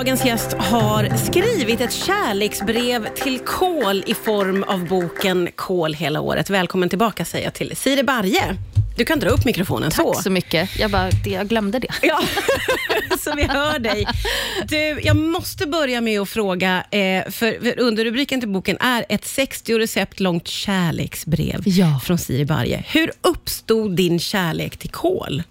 Dagens gäst har skrivit ett kärleksbrev till kol i form av boken Kol hela året. Välkommen tillbaka säger jag till Siri Barje. Du kan dra upp mikrofonen. Tack så, så mycket. Jag, bara, jag glömde det. Ja, så vi hör dig. Du, jag måste börja med att fråga, eh, för, för underrubriken till boken är ett 60 recept långt kärleksbrev ja. från Siri Barje. Hur uppstod din kärlek till kol?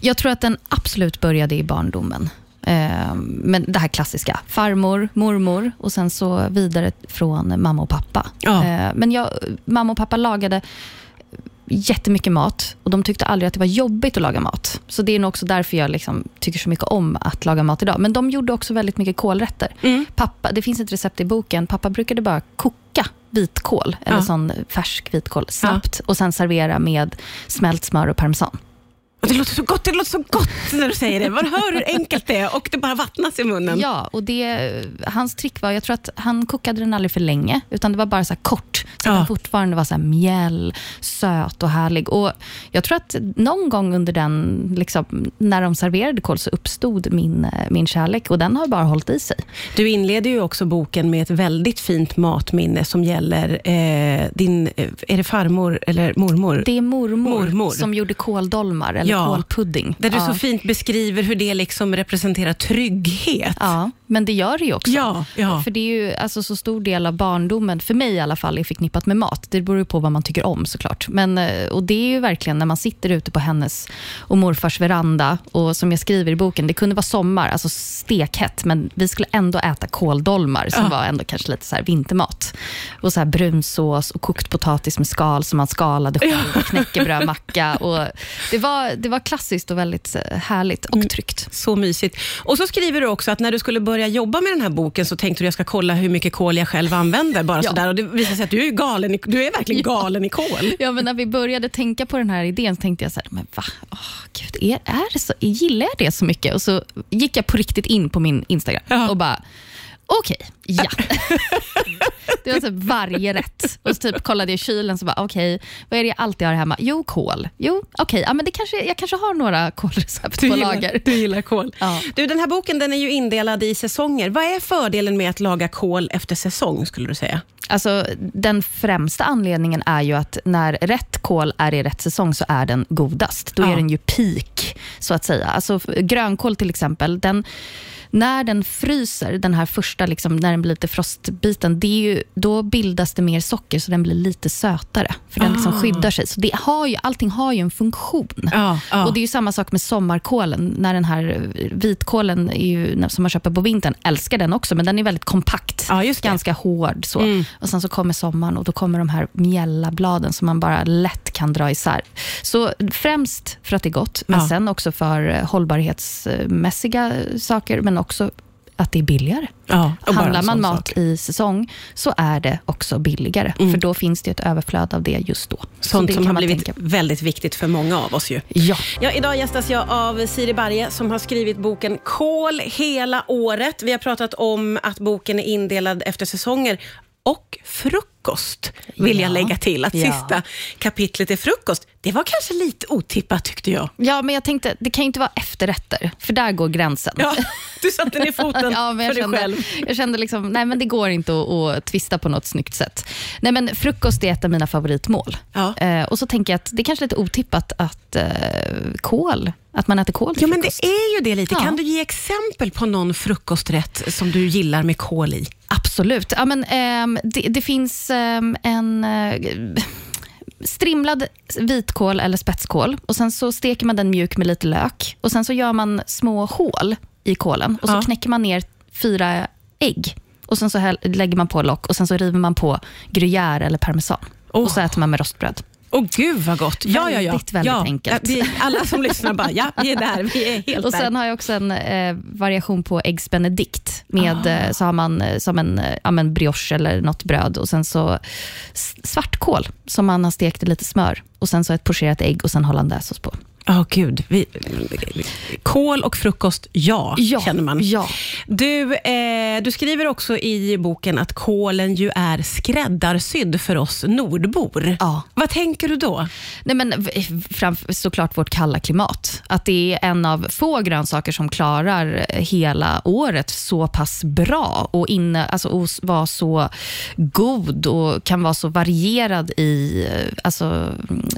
Jag tror att den absolut började i barndomen. Eh, men det här klassiska, farmor, mormor och sen så vidare från mamma och pappa. Ja. Eh, men jag, mamma och pappa lagade jättemycket mat och de tyckte aldrig att det var jobbigt att laga mat. Så det är nog också därför jag liksom tycker så mycket om att laga mat idag. Men de gjorde också väldigt mycket kolrätter. Mm. Pappa, det finns ett recept i boken. Pappa brukade bara koka vitkål, eller Ja. sån färsk vitkål, snabbt och sen servera med smält smör och parmesan. Och Det låter så gott, det låter så gott när du säger det. Man hör hur enkelt det är och det bara vattnas i munnen. Ja, och det, hans trick var, jag tror att han kokade den aldrig för länge, utan det var bara så här kort, så Ja. att den fortfarande var så här mjäll, söt och härlig. Och jag tror att någon gång under den, liksom, när de serverade kål, så uppstod min, eh, min kärlek och den har bara hållit i sig. Du inleder ju också boken med ett väldigt fint matminne som gäller eh, din, eh, är det farmor eller mormor? Det är mormor, Mormor. som gjorde kåldolmar, eller Ja. Där du ja. så fint beskriver hur det liksom representerar trygghet. Ja, men det gör det ju också. Ja, ja. För det är ju alltså, så stor del av barndomen, för mig i alla fall, är förknippat med mat. Det beror ju på vad man tycker om såklart. Men, eh, och det är ju verkligen när man sitter ute på hennes och morfars veranda och som jag skriver i boken, det kunde vara sommar, alltså stekhett, men vi skulle ändå äta kåldolmar som Ja. var ändå kanske lite så här vintermat. Och så här brunsås och kokt potatis med skal som man skalade själv och knäckebrödmacka. Och det, var, det var klassiskt och väldigt eh, härligt och Mm. tryggt. Så mysigt. Och så skriver du också att när du skulle börja jobba med den här boken så tänkte du jag ska kolla hur mycket kol jag själv använder. Bara Ja. sådär. Och det visar sig att du är, galen i, du är verkligen galen i kol. Ja, men när vi började tänka på den här idén så tänkte jag så här, men va? Åh, Gud, är, är så? Gillar jag det så mycket? Och så gick jag på riktigt in på min Instagram Ja. och bara, okej, ja. det var typ varje rätt. Och så typ kollade jag i kylen så bara, okej, vad är det jag alltid har hemma? Jo, kål. Jo, okej, ja, men det kanske, jag kanske har några kålrecept Du på gillar, lager. du gillar kol. Ja. Du, den här boken den är ju indelad i säsonger. Vad är fördelen med att laga kol efter säsong, skulle du säga? Alltså, den främsta anledningen är ju att när rätt kål är i rätt säsong så är den godast. Då Ja. är den ju peak, så att säga. Alltså, grönkål till exempel, den, när den fryser, den här första, liksom, när den blir lite frostbiten, det ju, då bildas det mer socker så den blir lite sötare. För den liksom Ah. skyddar sig. Så det har ju, allting har ju en funktion. Ja, ja. Och Det är ju samma sak med sommarkålen. När den här vitkålen är ju, som man köper på vintern, älskar den också, men den är väldigt kompakt. Ganska hård. Så. Mm. Och Sen så kommer sommaren och då kommer de här mjälla bladen som man bara lätt kan dra isär. Så främst för att det är gott, men sen också för eh, hållbarhetsmässiga saker, men också att det är billigare. ja, Handlar man mat sak. i säsong så är det också billigare, Mm. för då finns det ett överflöd av det just då. Så Sånt det som har blivit tänka väldigt viktigt för många av oss ju. Ja. Ja, idag gästas jag av Siri Barje som har skrivit boken Kol hela året. Vi har pratat om att boken är indelad efter säsonger och frukost, vill jag Ja. lägga till. Att sista kapitlet är frukost. Det var kanske lite otippat tyckte jag. Ja, men jag tänkte, det kan ju inte vara efterrätter, för där går gränsen. Ja, du satte ner foten Ja, men för jag dig kände, själv. jag kände liksom, nej men det går inte att, att twista på något snyggt sätt. Nej men frukost är ett av mina favoritmål. Ja. Eh, och så tänker jag att det är kanske är lite otippat att eh, kål, att man äter kål till Ja, men frukost. det är ju det lite. Ja. Kan du ge exempel på någon frukosträtt som du gillar med kol i? Absolut. Ja, men, ehm, det, det finns ehm, en eh, strimlad vitkål eller spetskål och sen så steker man den mjuk med lite lök och sen så gör man små hål i kålen och så Ja. knäcker man ner fyra ägg och sen så lägger man på lock och sen så river man på gruyère eller parmesan Åh. och så äter man med rostbröd. Åh gud vad gott. Ja, ja, ja. Väldigt, väldigt ja. enkelt. Ja, vi, alla som lyssnar bara, ja, vi är där. Vi är helt Och där. Sen har jag också en eh, variation på eggs benedict. Med, Ah. eh, så har man eh, som en, eh, ja, men brioche eller något bröd och sen så svartkål som man har stekt i lite smör och sen så ett pocherat ägg och sen hollandaisesås på. Ja, gud. Vi, kål och frukost, ja, Ja, känner man. ja. Du, eh, du skriver också i boken att kålen ju är skräddarsydd för oss nordbor. Ja. Vad tänker du då? Nej, men v- fram, såklart vårt kalla klimat. Att det är en av få grönsaker som klarar hela året så pass bra och, inne, alltså, och vara så god och kan vara så varierad i, eh, alltså,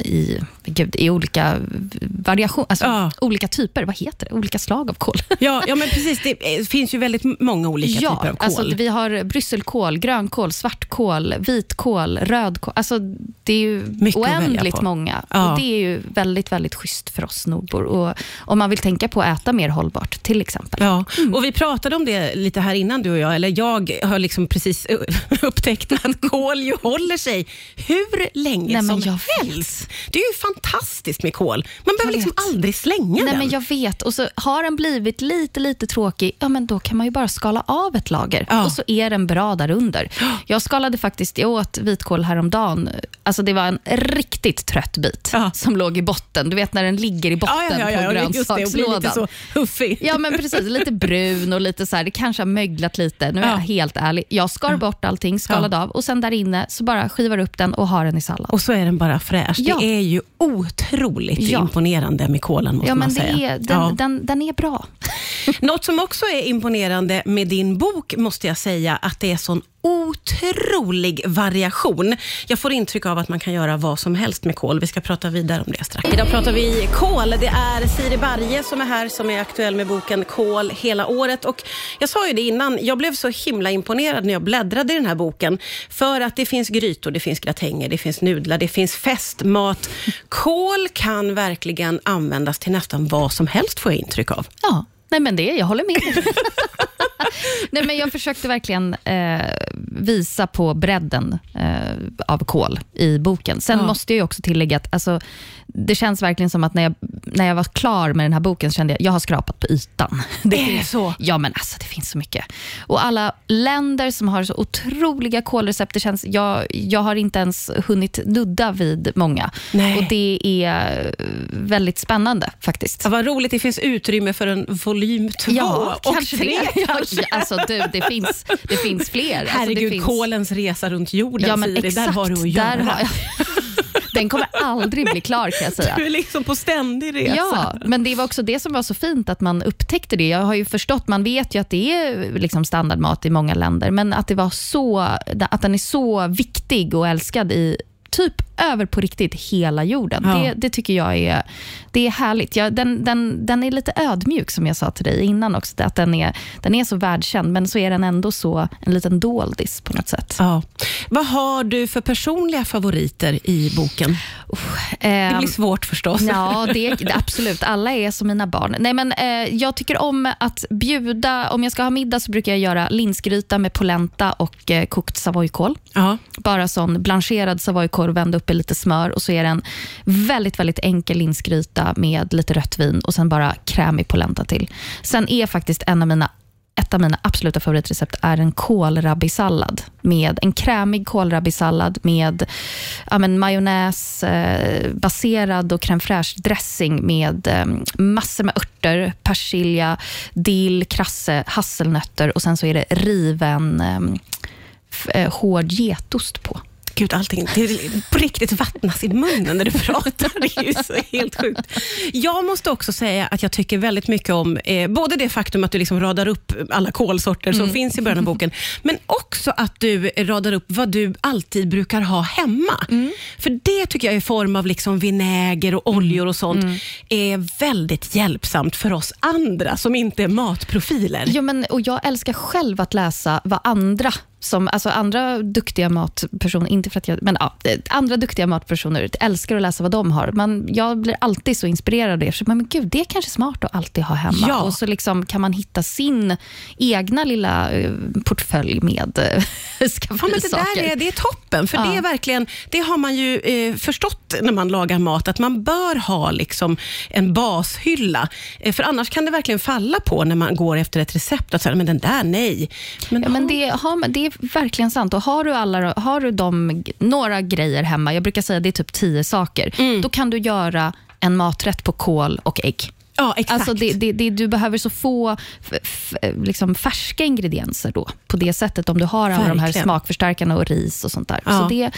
i, gud, i olika variation, alltså, Ja. olika typer, vad heter det? Olika slag av kål. Ja, ja men precis. Det eh, finns ju väldigt många olika ja, typer av kål. Alltså, vi har brysselkål, grönkål, svartkål, vitkål, rödkål. Alltså, det är ju Mycket oändligt många. Ja. Och Det är ju väldigt, väldigt schysst för oss nordbor. Och om man vill tänka på att äta mer hållbart, till exempel. Ja, och vi pratade om det lite här innan du och jag, eller jag har liksom precis upptäckt att kål ju håller sig hur länge Nej, men som helst. Det är ju fantastiskt med kål. Man behöver liksom aldrig slänga Nej, den. men jag vet. Och så har den blivit lite, lite tråkig, ja, men då kan man ju bara skala av ett lager Ja. och så är den bra där under. Jag skalade faktiskt, jag åt vitkål häromdagen. Alltså det var en riktigt trött bit Ja. som låg i botten. Du vet när den ligger i botten ja, ja, på blir lite grönsakslådan. så huffig. Ja, men precis. Lite brun och lite så här, det kanske har möglat lite. Nu är Ja. jag helt ärlig. Jag skar bort allting, skalade av och sen där inne så bara skivar upp den och har den i sallad. Och så är den bara fräsch. Det är ju otroligt Ja. imponerande med kålen måste Ja, man säga. är, den, Ja. den, den är bra. Något som också är imponerande med din bok, måste jag säga, att det är sån otrolig variation. Jag får intryck av att man kan göra vad som helst med kål. Vi ska prata vidare om det strax. Idag pratar vi kål. Det är Siri Barje som är här, som är aktuell med boken Kål hela året. Och jag sa ju det innan, jag blev så himla imponerad när jag bläddrade i den här boken. För att det finns grytor, det finns gratänger, det finns nudlar, det finns festmat. Kål kan verkligen användas till nästan vad som helst, får jag intryck av. Ja, nej men det, jag håller med. nej, men jag försökte verkligen eh, visa på bredden eh, av kol i boken. Sen Ja. måste jag ju också tillägga att alltså, det känns verkligen som att när jag, när jag var klar med den här boken så kände jag jag har skrapat på ytan. Är det så? Ja, men alltså det finns så mycket. Och alla länder som har så otroliga kolrecept, det känns, jag, jag har inte ens hunnit nudda vid många. Nej. Och det är väldigt spännande faktiskt. Ja, vad roligt, det finns utrymme för en volym två Ja, och kanske tre. det. kanske. Alltså, du, det, finns, det finns fler. Alltså, Herregud, det finns... kolens resa runt jorden, Ja, men Siri, exakt. där har du att göra. Där har jag... Den kommer aldrig bli klar kan jag säga. Du är liksom på ständig resa. Ja, men det var också det som var så fint, att man upptäckte det. Jag har ju förstått, man vet ju att det är liksom standardmat i många länder, men att, det var så, att den är så viktig och älskad i typ över på riktigt hela jorden. Ja. Det, det tycker jag är, det är härligt. Ja, den, den, den är lite ödmjuk, som jag sa till dig innan också. Att den är, den är så världskänd, men så är den ändå så en liten doldis på något sätt. Ja. Vad har du för personliga favoriter i boken? Det Ehm, blir svårt förstås. Ja, det, det, absolut. Alla är som mina barn. Nej, men, eh, jag tycker om att bjuda. Om jag ska ha middag så brukar jag göra linsgryta med polenta och eh, kokt savoykål. Ja. Bara sån blancherad savoykorv, vända upp i lite smör och så är det en väldigt, väldigt enkel linsgryta med lite rött vin och sen bara krämig polenta till. Sen är faktiskt en av mina ett av mina absoluta favoritrecept är en kålrabbisallad. Med en krämig kålrabbisallad med ja, men majonnäs, eh, baserad och crème fraîche dressing med eh, massor med örter, persilja, dill, krasse, hasselnötter och sen så är det riven eh, f- eh, hård getost på. Gud, allting det på riktigt vattnas i munnen när du pratar. Det är ju så helt sjukt. Jag måste också säga att jag tycker väldigt mycket om eh, både det faktum att du liksom radar upp alla kolsorter som finns i början av boken, men också att du radar upp vad du alltid brukar ha hemma. För det tycker jag i form av liksom vinäger och oljor och sånt är väldigt hjälpsamt för oss andra som inte är matprofiler. Ja, men, och jag älskar själv att läsa vad andra som, alltså andra duktiga matpersoner, inte för att jag, men ja, andra duktiga matpersoner älskar att läsa vad de har. Man, jag blir alltid så inspirerad av det. Så, men gud, det är kanske smart att alltid ha hemma. Ja. Och så liksom kan man hitta sin egna lilla eh, portfölj med eh, Ja, men det skafferisaker. där är, det är toppen, för Ja. det är verkligen, det har man ju eh, förstått när man lagar mat, att man bör ha liksom en bashylla. Eh, för annars kan det verkligen falla på när man går efter ett recept, att säga, men den där, nej. Men, Ja, men det, har, man- det är verkligen sant. Och har du, alla, har du de, några grejer hemma, jag brukar säga det är typ tio saker, Mm. då kan du göra en maträtt på kål och ägg. Ja, exakt. Alltså det, det, det, du behöver så få liksom färska ingredienser då, på det sättet, om du har alla de här smakförstärkarna och ris och sånt där. Ja. Så det,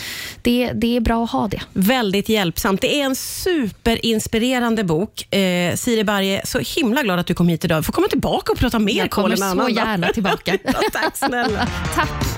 det, det är bra att ha det. Väldigt hjälpsamt. Det är en superinspirerande bok. Eh, Siri Barje, så himla glad att du kom hit idag. Du får komma tillbaka och prata mer Jag kommer så gärna tillbaka. Tack snälla. Tack.